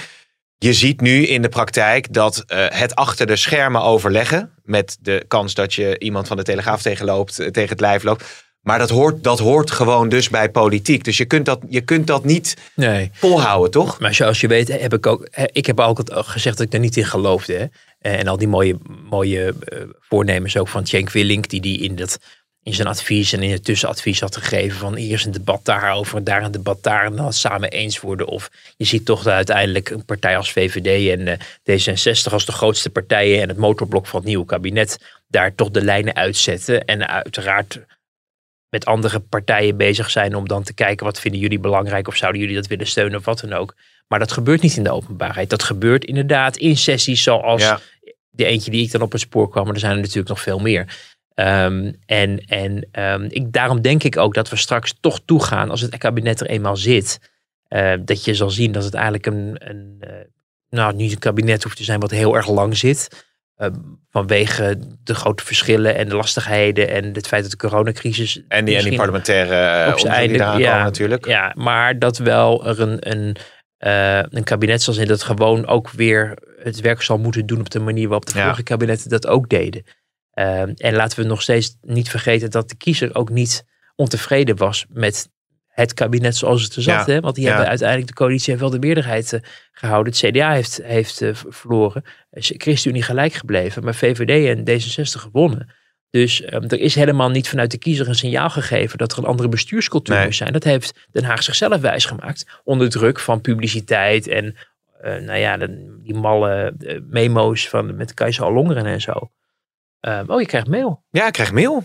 Je ziet nu in de praktijk dat uh, het achter de schermen overleggen. Met de kans dat je iemand van de Telegraaf tegenloopt, uh, tegen het lijf loopt. Maar dat hoort, dat hoort gewoon dus bij politiek. Dus je kunt dat, je kunt dat niet nee. volhouden, toch? Maar zoals je weet heb ik ook... Ik heb altijd gezegd dat ik er niet in geloofde. Hè? En al die mooie, mooie voornemens ook van Cenk Willink... die die in dat in zijn advies en in het tussenadvies had gegeven van eerst een debat daarover, daar een debat daar en dan samen eens worden. Of je ziet toch dat uiteindelijk een partij als VVD en uh, D66 als de grootste partijen en het motorblok van het nieuwe kabinet daar toch de lijnen uitzetten. En uiteraard met andere partijen bezig zijn om dan te kijken wat vinden jullie belangrijk of zouden jullie dat willen steunen of wat dan ook. Maar dat gebeurt niet in de openbaarheid. Dat gebeurt inderdaad in sessies zoals ja. de eentje die ik dan op het spoor kwam. Maar er zijn er natuurlijk nog veel meer. Um, en en um, ik, daarom denk ik ook dat we straks toch toegaan, als het kabinet er eenmaal zit, uh, dat je zal zien dat het eigenlijk een, een uh, nou niet een kabinet hoeft te zijn wat heel erg lang zit. Uh, vanwege de grote verschillen en de lastigheden en het feit dat de coronacrisis. En die, en die parlementaire op zijn einde ja, natuurlijk. Ja, maar dat wel er een, een, een kabinet zal zijn dat gewoon ook weer het werk zal moeten doen op de manier waarop de vorige ja. kabinetten dat ook deden. Uh, en laten we nog steeds niet vergeten dat de kiezer ook niet ontevreden was met het kabinet zoals het er zat. Ja, hè? Want die ja. hebben uiteindelijk, de coalitie heeft wel de meerderheid uh, gehouden. Het CDA heeft, heeft uh, verloren. ChristenUnie gelijk gebleven. Maar VVD en D66 gewonnen. Dus um, er is helemaal niet vanuit de kiezer een signaal gegeven dat er een andere bestuurscultuur nee. moest zijn. Dat heeft Den Haag zichzelf wijsgemaakt. Onder druk van publiciteit en nou ja, de, die malle memo's van, met Kajsa Allongeren en zo. Uh, oh, je krijgt mail. Ja, ik krijg mail.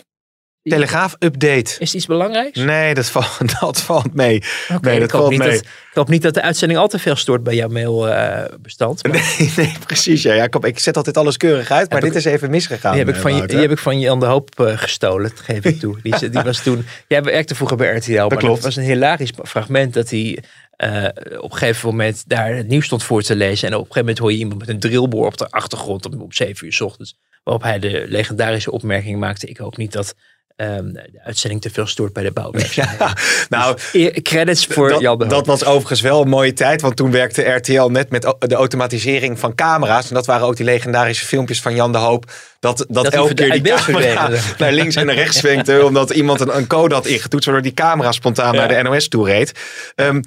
Telegraaf-update. Is het iets belangrijks? Nee, dat valt, dat valt mee. Oké, nee, dat ik, hoop valt niet mee. dat, ik hoop niet dat de uitzending al te veel stoort bij jouw mailbestand. maar Nee, nee, precies. Ja. Ja, ik, ik zet altijd alles keurig uit, maar Heb dit is even misgegaan. die, heb ik eh, van, je- die heb ik van Jan de Hoop eh, gestolen, dat geef ik toe. Die, die was toen, jij werkte vroeger bij RTL, maar klopt. dat was een hilarisch fragment dat hij eh, op een gegeven moment daar het nieuws stond voor te lezen. En op een gegeven moment hoor je iemand met een drillboor op de achtergrond om, om 7 uur s ochtends. Waarop hij de legendarische opmerking maakte, ik hoop niet dat ehm, de uitzending te veel stoort bij de bouwwerkzaamheden. Ja, nou, Eer- Credits voor dat, Jan dat was overigens wel een mooie tijd, want toen werkte RTL net met de automatisering van camera's. En dat waren ook die legendarische filmpjes van Jan de Hoop. Dat, dat, elke keer die camera naar links en naar rechts zwenkte, omdat iemand een, een code had ingetoetst, waardoor die camera spontaan Ja. naar de NOS toe reed. Ehm,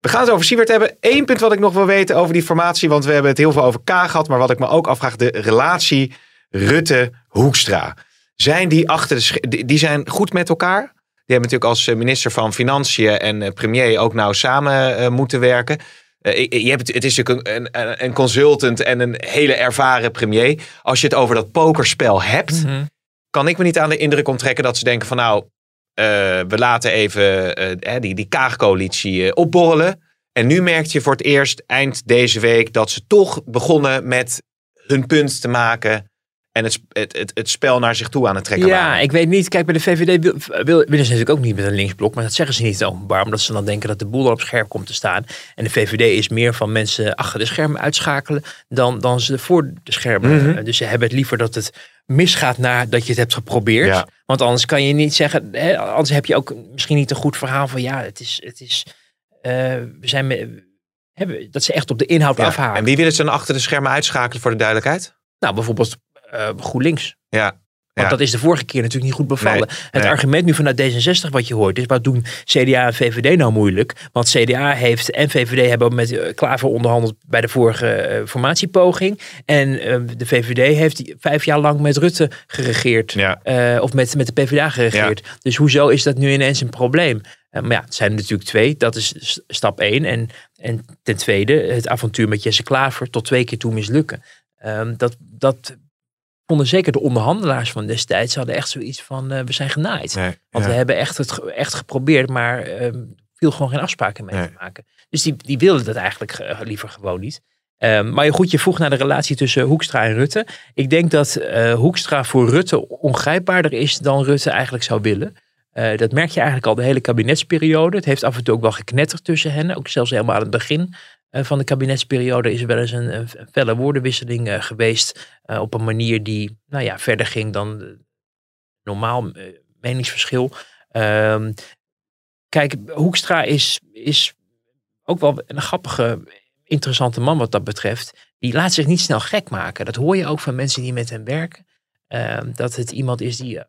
we gaan het over Siebert hebben. Eén punt wat ik nog wil weten over die formatie, want we hebben het heel veel over K gehad, maar wat ik me ook afvraag, de relatie Rutte-Hoekstra. Zijn die achter de die, zijn goed met elkaar? Die hebben natuurlijk als eh, minister van Financiën en eh, premier ook nou samen eh, moeten werken. Je- hebt, het is natuurlijk een, een, een consultant en een hele ervaren premier. Als je het over dat pokerspel hebt, Mhm. kan ik me niet aan de indruk onttrekken dat ze denken van nou, we laten even eh, hè, die, die Kaag-coalitie eh, opborrelen. En nu merk je voor het eerst eind deze week dat ze toch begonnen met hun punt te maken. En het, het, het, het spel naar zich toe aan het trekken Ja, waren. ik weet niet. Kijk, bij de VVD wil, wil, willen ze natuurlijk ook niet met een linksblok. Maar dat zeggen ze niet openbaar. Omdat ze dan denken dat de boel er op scherp komt te staan. En de VVD is meer van mensen achter de schermen uitschakelen. Dan, dan ze voor de schermen. Mhm. Dus ze hebben het liever dat het misgaat nadat je het hebt geprobeerd. Ja. Want anders kan je niet zeggen. Hè, anders heb je ook misschien niet een goed verhaal van. Ja, het is. Het is eh, we zijn. Hebben, dat ze echt op de inhoud Ja. afhaken. En wie willen ze dan achter de schermen uitschakelen voor de duidelijkheid? Nou, bijvoorbeeld eh, GroenLinks. Ja. Want Ja. dat is de vorige keer natuurlijk niet goed bevallen. Nee, het nee. argument nu vanuit D66 wat je hoort is, wat doen CDA en VVD nou moeilijk? Want CDA heeft en VVD hebben met eh, Klaver onderhandeld bij de vorige eh, formatiepoging. En eh, de VVD heeft vijf jaar lang met Rutte geregeerd. Ja. Of met, met de PvdA geregeerd. Dus hoezo is dat nu ineens een probleem? Maar ja, het zijn er natuurlijk twee. Dat is stap één. En, en ten tweede, het avontuur met Jesse Klaver tot twee keer toe mislukken. Ehm, dat, dat vonden zeker de onderhandelaars van destijds. Hadden echt zoiets van, eh, we zijn genaaid. Nee, Want ja. we hebben echt, het, echt geprobeerd, maar ehm viel gewoon geen afspraken mee Nee. te maken. Dus die, die wilden dat eigenlijk eh, liever gewoon niet. Ehm, maar goed, je vroeg naar de relatie tussen Hoekstra en Rutte. Ik denk dat eh, Hoekstra voor Rutte ongrijpbaarder is dan Rutte eigenlijk zou willen. Dat merk je eigenlijk al de hele kabinetsperiode. Het heeft af en toe ook wel geknetterd tussen hen. Ook zelfs helemaal aan het begin van de kabinetsperiode is wel eens een, felle woordenwisseling eh, geweest. eh, op een manier die nou ja, verder ging dan eh, normaal eh, meningsverschil. Ehm, kijk, Hoekstra is, is ook wel een grappige, interessante man wat dat betreft. Die laat zich niet snel gek maken. Dat hoor je ook van mensen die met hem werken. Ehm, dat het iemand is die eh,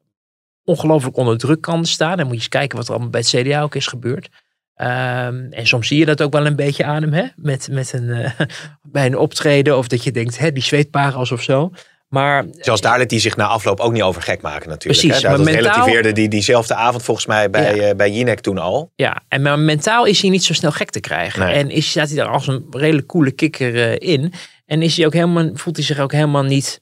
ongelooflijk onder druk kan staan. Dan moet je eens kijken wat er allemaal bij het CDA ook is gebeurd. Ehm, en soms zie je dat ook wel een beetje aan hem, hè? Met, met een, eh, bij een optreden. Of dat je denkt, hè, die zweetparels of zo. Maar Zoals daar liet hij zich na afloop ook niet over gek maken natuurlijk. Precies, hè? Dat maar mentaal- relativeerde die diezelfde avond volgens mij bij, Ja. eh, bij Jinek toen al. Ja, en maar mentaal is hij niet zo snel gek te krijgen. Nee. En is, staat hij daar als een redelijk coole kikker eh, in. En is hij ook helemaal, voelt hij zich ook helemaal niet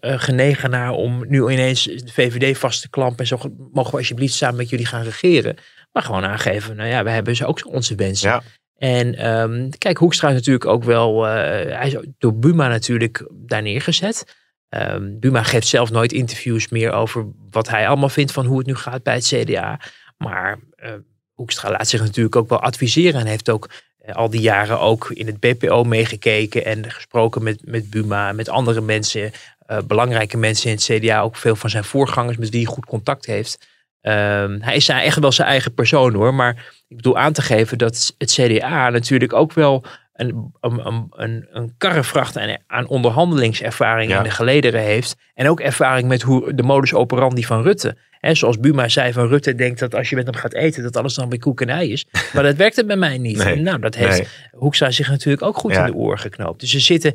genegen naar om nu ineens de VVD vast te klampen. En zo mogen we alsjeblieft samen met jullie gaan regeren. Maar gewoon aangeven, nou ja, we hebben dus ook onze wensen. Ja. En ehm, kijk, Hoekstra is natuurlijk ook wel, eh, hij is door Buma natuurlijk daar neergezet. Ehm, Buma geeft zelf nooit interviews meer over wat hij allemaal vindt van hoe het nu gaat bij het CDA. Maar eh, Hoekstra laat zich natuurlijk ook wel adviseren en heeft ook eh, al die jaren ook in het BPO meegekeken en gesproken met, met Buma, met andere mensen, eh, belangrijke mensen in het CDA, ook veel van zijn voorgangers met wie hij goed contact heeft. Ehm, hij is echt wel zijn eigen persoon hoor, maar ik bedoel aan te geven dat het CDA natuurlijk ook wel een, een, een, een, karrevracht aan, aan onderhandelingservaring Ja. in de gelederen heeft. En ook ervaring met hoe de modus operandi van Rutte. Zoals Buma zei van Rutte denkt dat als je met hem gaat eten, dat alles dan weer koek en ei is. Maar dat werkte bij mij niet. Nee. Nou, dat heeft Nee. Hoekstra zich natuurlijk ook goed Ja. in de oren geknoopt. Dus ze zitten,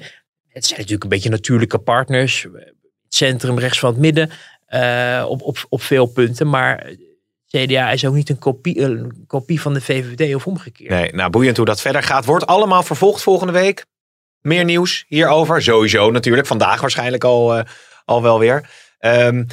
het zijn natuurlijk een beetje natuurlijke partners. Het centrum, rechts van het midden, eh, op, op, op veel punten. Maar CDA is ook niet een kopie, een kopie van de VVD of omgekeerd. Nee, nou boeiend hoe dat verder gaat. Wordt allemaal vervolgd volgende week. Meer nieuws hierover. Sowieso natuurlijk. Vandaag waarschijnlijk al, eh, al wel weer. Ehm,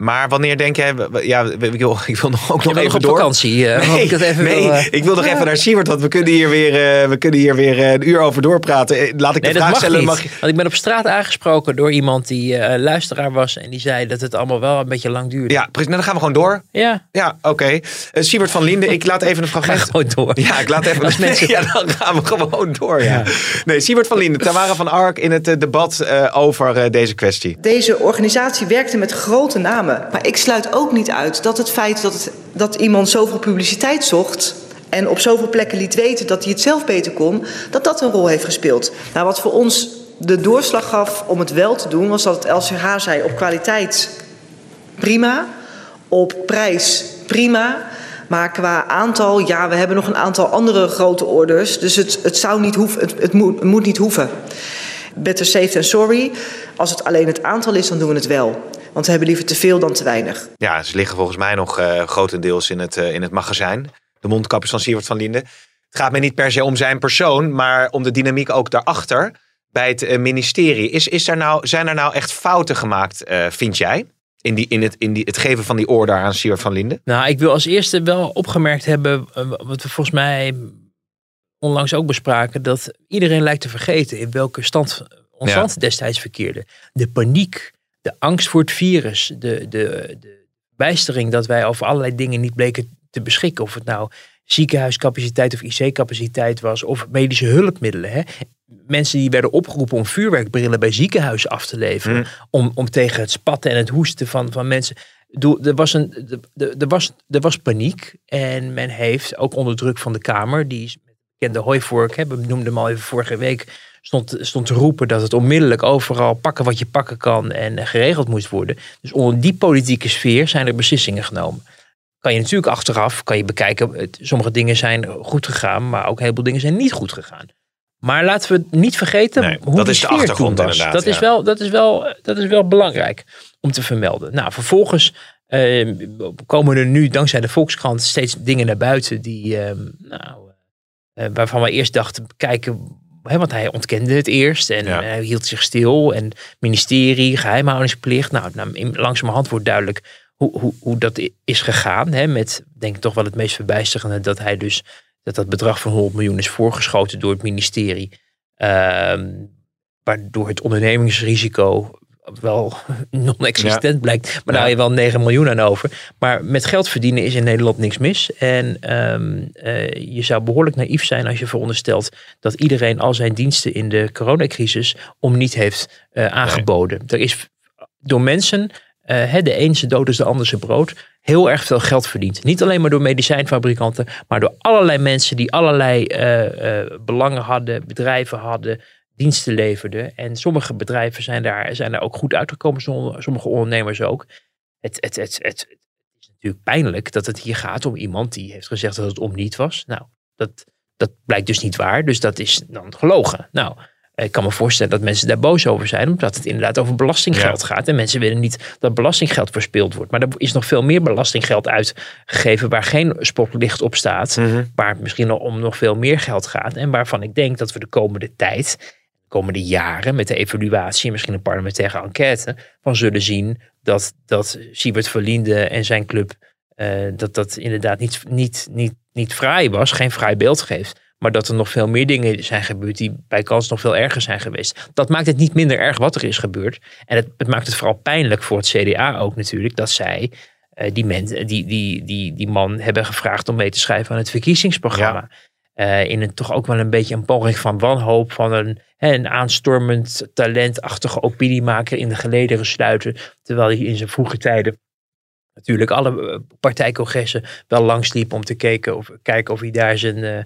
maar wanneer denk jij... Ja, ik wil, ik wil nog ook Je nog bent nog even op door. vakantie. eh, Nee, ik, dat even nee, wil, eh, ik wil nog even naar Siewert, want we kunnen hier weer, eh, we kunnen hier weer een uur over doorpraten. Laat ik Nee, de vraag mag stellen. niet. Mag Want ik ben op straat aangesproken door iemand die eh, luisteraar was. En die zei dat het allemaal wel een beetje lang duurde. Ja, precies. Nou, dan gaan we gewoon door. Ja, Ja, oké. Siewert van Linden, ik laat even een ga fragment. gewoon door. Ja, ik laat even. Als mensen- Ja, dan gaan we gewoon door. Ja. Nee, Siewert van Linden, Tamara van Ark in het debat eh, over eh, deze kwestie. Deze organisatie werkte met grote namen. Maar ik sluit ook niet uit dat het feit dat, het, dat iemand zoveel publiciteit zocht. en op zoveel plekken liet weten dat hij het zelf beter kon. dat dat een rol heeft gespeeld. Nou, wat voor ons de doorslag gaf om het wel te doen. was dat het LCH zei op kwaliteit prima. op prijs prima. Maar qua aantal, ja, we hebben nog een aantal andere grote orders. Dus het, het, zou niet hoeven, het, moet, het moet niet hoeven. Better safe than sorry. Als het alleen het aantal is, dan doen we het wel. Want we hebben liever te veel dan te weinig. Ja, ze liggen volgens mij nog eh, grotendeels in het, eh, in het magazijn. De mondkapjes van Siewert van Linden. Het gaat mij niet per se om zijn persoon, maar om de dynamiek ook daarachter bij het eh, ministerie. Is, is er nou, zijn er nou echt fouten gemaakt, eh, vind jij? In, die, in, het, in die, het geven van die order aan Siewert van Linden? Nou, ik wil als eerste wel opgemerkt hebben, wat we volgens mij onlangs ook bespraken, dat iedereen lijkt te vergeten in welke stand ons Ja. land destijds verkeerde. De paniek, de angst voor het virus, de, de, de bijstering dat wij over allerlei dingen niet bleken te beschikken. Of het nou ziekenhuiscapaciteit of IC-capaciteit was, of medische hulpmiddelen. Hè. Mensen die werden opgeroepen om vuurwerkbrillen bij ziekenhuizen af te leveren. Om, om tegen het spatten en het hoesten van, van mensen. Bedoel, Er was, een, de- de- er, was, er was paniek. En men heeft ook onder druk van de Kamer, die is bekende hooivork, hè, we noemden hem al even vorige week, stond, stond te roepen dat het onmiddellijk overal pakken wat je pakken kan en geregeld moest worden. Dus onder die politieke sfeer zijn er beslissingen genomen. Kan je natuurlijk achteraf kan je bekijken, het- sommige dingen zijn goed gegaan, maar ook een heleboel dingen zijn niet goed gegaan. Maar laten we niet vergeten Nee, hoe dat die is de sfeer achtergrond toen was. inderdaad, Dat is, wel, dat, is wel, dat is wel belangrijk om te vermelden. Nou, vervolgens eh, komen er nu dankzij de Volkskrant steeds dingen naar buiten die, eh, nou, waarvan we eerst dachten, kijken, hè, want hij ontkende het eerst en Ja. hij hield zich stil. En ministerie, geheimhoudingsplicht. Nou, nou langzamerhand wordt duidelijk hoe, hoe, hoe dat is gegaan. Hè, met, denk ik toch wel het meest verbijsterende, dat hij dus, dat dat bedrag van 100 miljoen is voorgeschoten door het ministerie. Ehm, waardoor het ondernemingsrisico wel non-existent blijkt. Maar daar hou je wel 9 miljoen aan over. Maar met geld verdienen is in Nederland niks mis. En ehm, eh, je zou behoorlijk naïef zijn als je veronderstelt dat iedereen al zijn diensten in de coronacrisis om niet heeft eh, aangeboden. Er is door mensen, eh, de een zijn dood is de ander zijn brood, heel erg veel geld verdiend. Niet alleen maar door medicijnfabrikanten, maar door allerlei mensen die allerlei belangen hadden, bedrijven hadden, diensten leverden. En sommige bedrijven zijn daar, zijn daar ook goed uitgekomen, som- sommige ondernemers ook. Het, het, het, het, het is natuurlijk pijnlijk dat het hier gaat om iemand die heeft gezegd dat het om niet was. Nou, dat, dat blijkt dus niet waar, dus dat is dan gelogen. Nou, ik kan me voorstellen dat mensen daar boos over zijn, omdat het inderdaad over belastinggeld gaat. En mensen willen niet dat belastinggeld verspild wordt. Maar er is nog veel meer belastinggeld uitgegeven waar geen spotlicht op staat. Waar het misschien om nog veel meer geld gaat. En waarvan ik denk dat we de komende tijd, komende jaren, met de evaluatie en misschien een parlementaire enquête, van zullen zien dat, dat Siebert Verlinde en zijn club, eh, dat dat inderdaad niet, niet, niet, niet fraai was, geen fraai beeld geeft. Maar dat er nog veel meer dingen zijn gebeurd die bij kans nog veel erger zijn geweest. Dat maakt het niet minder erg wat er is gebeurd. En het, het maakt het vooral pijnlijk voor het CDA ook natuurlijk. Dat zij eh, die, men, die, die, die, die man hebben gevraagd om mee te schrijven aan het verkiezingsprogramma. Eh, in een toch ook wel een beetje een poging van wanhoop. Van een, een aanstormend talentachtige opiniemaker in de gelederen sluiten. Terwijl hij in zijn vroege tijden natuurlijk alle eh, partijcongressen wel langsliep om te kijken of, kijken of hij daar zijn, eh,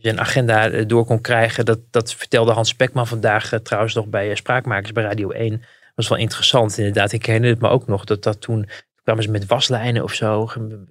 zijn agenda eh, door kon krijgen. Dat, dat vertelde Hans Spekman vandaag trouwens nog bij Spraakmakers bij Radio 1. Dat was wel interessant inderdaad. Ik herinner het me ook nog dat dat toen kwamen ze met waslijnen of zo.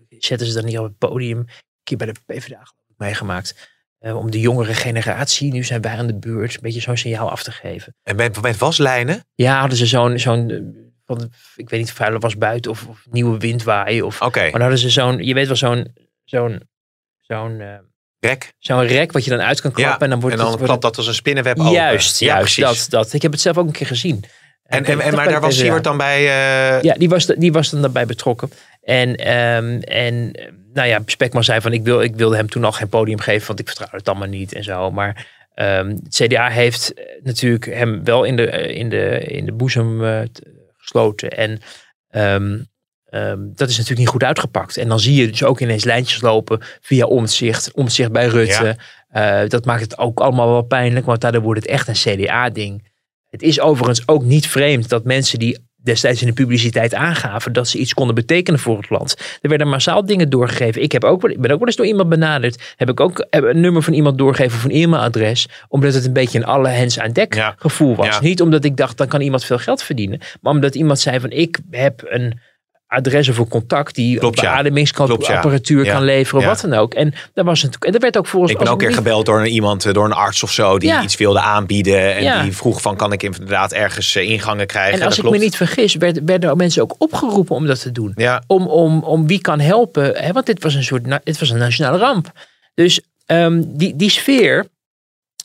Zetten ze dan niet op het podium. Een keer bij de PvdA ik meegemaakt. Eh, om de jongere generatie, nu zijn wij aan de beurt, een beetje zo'n signaal af te geven. En met, met waslijnen? Ja, hadden ze zo'n, zo'n eh, van, ik weet niet, vuile was buiten of, of nieuwe wind waaien. Of, Oké, Maar dan hadden ze zo'n, je weet wel, zo'n, zo'n, zo'n, eh, rek. zo'n rek wat je dan uit kan klappen. Ja, en dan wordt en dan het, klapt dat als een spinnenweb het- open. Juist, Ja, juist. precies. Dat, dat. Ik heb het zelf ook een keer gezien. En, en, maar daar was. Siewert dan bij... eh, Ja, die was, die was dan daarbij betrokken. En, ehm, en nou ja, Spekman zei van ik, wil, ik wilde hem toen al geen podium geven, want ik vertrouw het allemaal niet en zo. Maar ehm, het CDA heeft eh, natuurlijk hem wel in de, eh, in de, in de boezem gesloten. En ehm, dat is natuurlijk niet goed uitgepakt. En dan zie je dus ook ineens lijntjes lopen via omzicht, omzicht bij Rutte. Dat maakt het ook allemaal wel pijnlijk, want daardoor wordt het echt een CDA-ding. Het is overigens ook niet vreemd dat mensen die destijds in de publiciteit aangaven dat ze iets konden betekenen voor het land. Er werden massaal dingen doorgegeven. Ik, heb ook, wel- ik ben ook wel eens door iemand benaderd. Heb ik ook heb een nummer van iemand doorgegeven of een e-mailadres. Omdat het een beetje een alle hens aan dek Ja. gevoel was. Ja. Niet omdat ik dacht dan kan iemand veel geld verdienen. Maar omdat iemand zei van ik heb een adres of een contact die Klopt, beademingsapparatuur ja. kan leveren. Ja. Wat dan ook. En daar was het, en er werd ook volgens Ik ben ook een keer gebeld door een, iemand, eh, door een arts of zo, die Ja. iets wilde aanbieden. En die vroeg van, kan ik inderdaad ergens eh, ingangen krijgen? En als Dat ik klopt. me niet vergis, werd- werden mensen ook opgeroepen om dat te doen. Om, om, om wie kan helpen. Hè? Want dit was een soort dit was een nationale ramp. Dus ehm, die, die sfeer.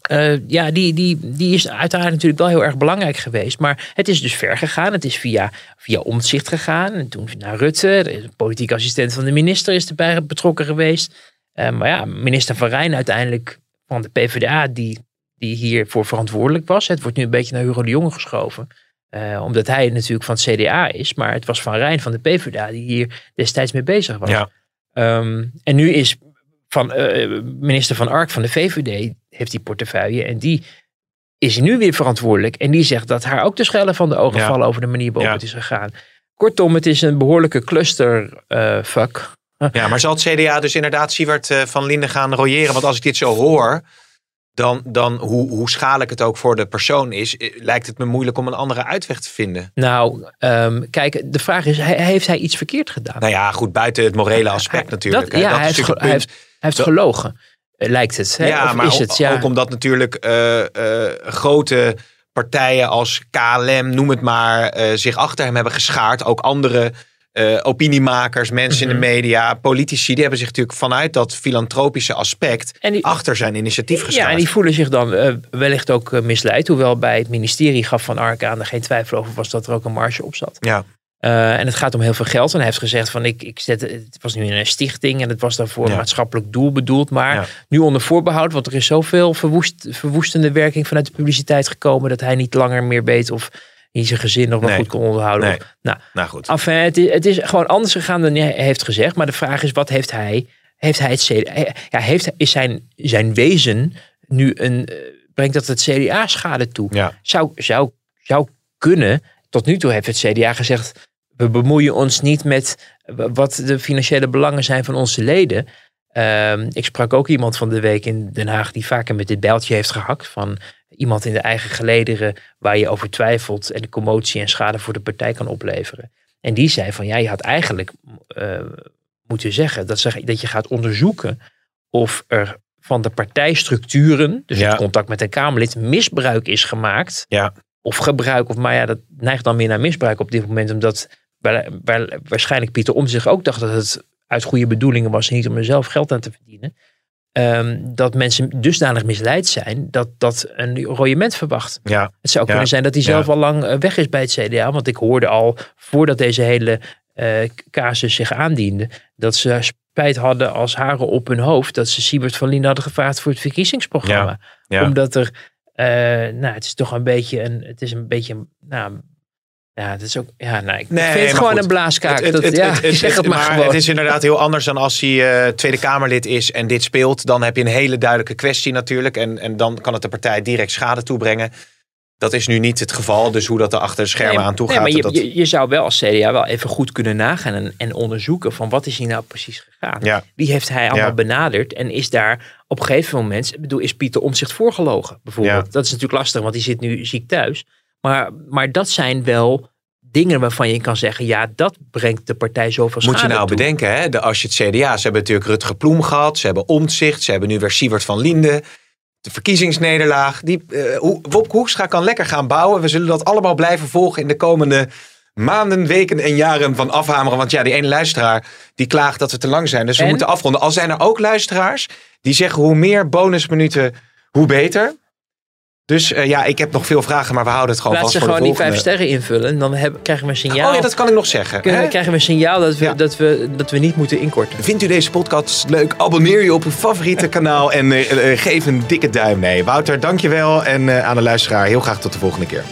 Eh, ja, die, die, die is uiteraard natuurlijk wel heel erg belangrijk geweest. Maar het is dus ver gegaan. Het is via, via omzicht gegaan. En toen naar Rutte. De politieke assistent van de minister is erbij betrokken geweest. Eh, maar ja, minister Van Rijn uiteindelijk van de PvdA, die, die hiervoor verantwoordelijk was. Het wordt nu een beetje naar Hugo de Jonge geschoven. Eh, omdat hij natuurlijk van het CDA is. Maar het was Van Rijn van de PvdA die hier destijds mee bezig was. Ja. Ehm, en nu is van, eh, minister Van Ark van de VVD heeft die portefeuille. En die is nu weer verantwoordelijk. En die zegt dat haar ook de schellen van de ogen Ja. vallen over de manier waarop Ja. het is gegaan. Kortom, het is een behoorlijke clusterfuck. ja, maar zal het CDA dus inderdaad Siewert eh, van Linden gaan royeren? Want als ik dit zo hoor, dan, dan hoe, hoe schadelijk het ook voor de persoon is, eh, lijkt het me moeilijk om een andere uitweg te vinden. Nou, ehm, kijk, de vraag is, he- heeft hij iets verkeerd gedaan? Nou ja, goed, buiten het morele aspect Hij- natuurlijk. dat- hè. ja, dat hij is heeft, natuurlijk heeft gelogen, eh, lijkt het. Hè? Ja, of maar is het? Ja. ook omdat natuurlijk eh, eh, grote partijen als KLM, noem het maar, zich achter hem hebben geschaard. Ook andere opiniemakers, mensen in Mhm. de media, politici, die hebben zich natuurlijk vanuit dat filantropische aspect En die- achter zijn initiatief geschaard. Ja, en die voelen zich dan wellicht ook misleid. Hoewel bij het ministerie gaf Van Ark aan er geen twijfel over was dat er ook een marge op zat. Ja. Eh, en het gaat om heel veel geld. En hij heeft gezegd van ik, ik zet, het was nu een stichting en het was daarvoor Ja. een maatschappelijk doel bedoeld. Maar Ja. nu onder voorbehoud, want er is zoveel verwoest, verwoestende werking vanuit de publiciteit gekomen dat hij niet langer meer weet of hij zijn gezin nog wel Nee. goed kon onderhouden. Nee. Nou, Nou goed. Enfin, het, is, het is gewoon anders gegaan dan hij heeft gezegd. Maar de vraag is, wat heeft hij? Heeft hij het? Ja, heeft, is zijn, zijn wezen nu een. eh, brengt dat het CDA schade toe? Ja. Zou, zou, zou kunnen. Tot nu toe heeft het CDA gezegd. We bemoeien ons niet met wat de financiële belangen zijn van onze leden. Ehm, ik sprak ook iemand van de week in Den Haag die vaker met dit bijltje heeft gehakt. Van iemand in de eigen gelederen waar je over twijfelt en de commotie en schade voor de partij kan opleveren. En die zei van ja, je had eigenlijk eh, moeten zeggen dat, ze, dat je gaat onderzoeken of er van de partijstructuren, dus Ja. het contact met een Kamerlid, misbruik is gemaakt. Ja. Of gebruik, of maar ja, dat neigt dan meer naar misbruik op dit moment, omdat waar, waar, waarschijnlijk Pieter Om zich ook dacht dat het uit goede bedoelingen was, niet om er zelf geld aan te verdienen. Ehm, dat mensen dusdanig misleid zijn dat dat een royement verwacht. Ja. Het zou Ja. kunnen zijn dat hij Ja. zelf al lang eh, weg is bij het CDA. Want ik hoorde al voordat deze hele eh, casus zich aandiende. dat ze spijt hadden als haren op hun hoofd. dat ze Siebert van Lien hadden gevraagd voor het verkiezingsprogramma. Ja. Omdat er. eh, nou, het is toch een beetje een. Het is een beetje. een- Nou, ja, het is ook. Ja, nou, ik Nee, vind het gewoon goed. een blaaskaak. Het- het- dat, het- ja, het- zeg maar, maar gewoon. het is inderdaad heel anders dan als hij eh, Tweede Kamerlid is en dit speelt. Dan heb je een hele duidelijke kwestie natuurlijk. En, en dan kan het de partij direct schade toebrengen. Dat is nu niet het geval. Dus hoe dat er achter de schermen Nee, aan toe nee, gaat. maar je, dat, je, je zou wel als CDA wel even goed kunnen nagaan en, en onderzoeken van wat is hier nou precies gegaan. Ja. Wie heeft hij allemaal Ja. benaderd en is daar op een gegeven moment, ik bedoel, is Pieter Omtzigt voorgelogen bijvoorbeeld. Ja. Dat is natuurlijk lastig, want die zit nu ziek thuis. Maar, maar dat zijn wel dingen waarvan je kan zeggen, ja, dat brengt de partij zoveel schade Moet je nou toe. bedenken, hè, de, als je het CDA, ze hebben natuurlijk Rutger Ploem gehad, ze hebben Omtzigt, ze hebben nu weer Siewert van Linden. De verkiezingsnederlaag. Die, Ho- Wopke Hoekstra kan lekker gaan bouwen. We zullen dat allemaal blijven volgen in de komende maanden, weken en jaren van afhameren. Want ja, die ene luisteraar die klaagt dat we te lang zijn. Dus we En? moeten afronden. Al zijn er ook luisteraars die zeggen hoe meer bonusminuten, hoe beter. Dus eh, ja, ik heb nog veel vragen, maar we houden het gewoon Laat vast ze voor gewoon de die volgende. vijf sterren invullen. En dan heb, krijgen we een signaal. Oh ja, dat kan ik nog zeggen. Kunnen- hè? krijgen we een signaal dat we, Ja. dat, we, dat we niet moeten inkorten. Vindt u deze podcast leuk? Abonneer je op uw favoriete kanaal en eh, eh, geef een dikke duim mee. Wouter, dankjewel. En aan de luisteraar heel graag tot de volgende keer.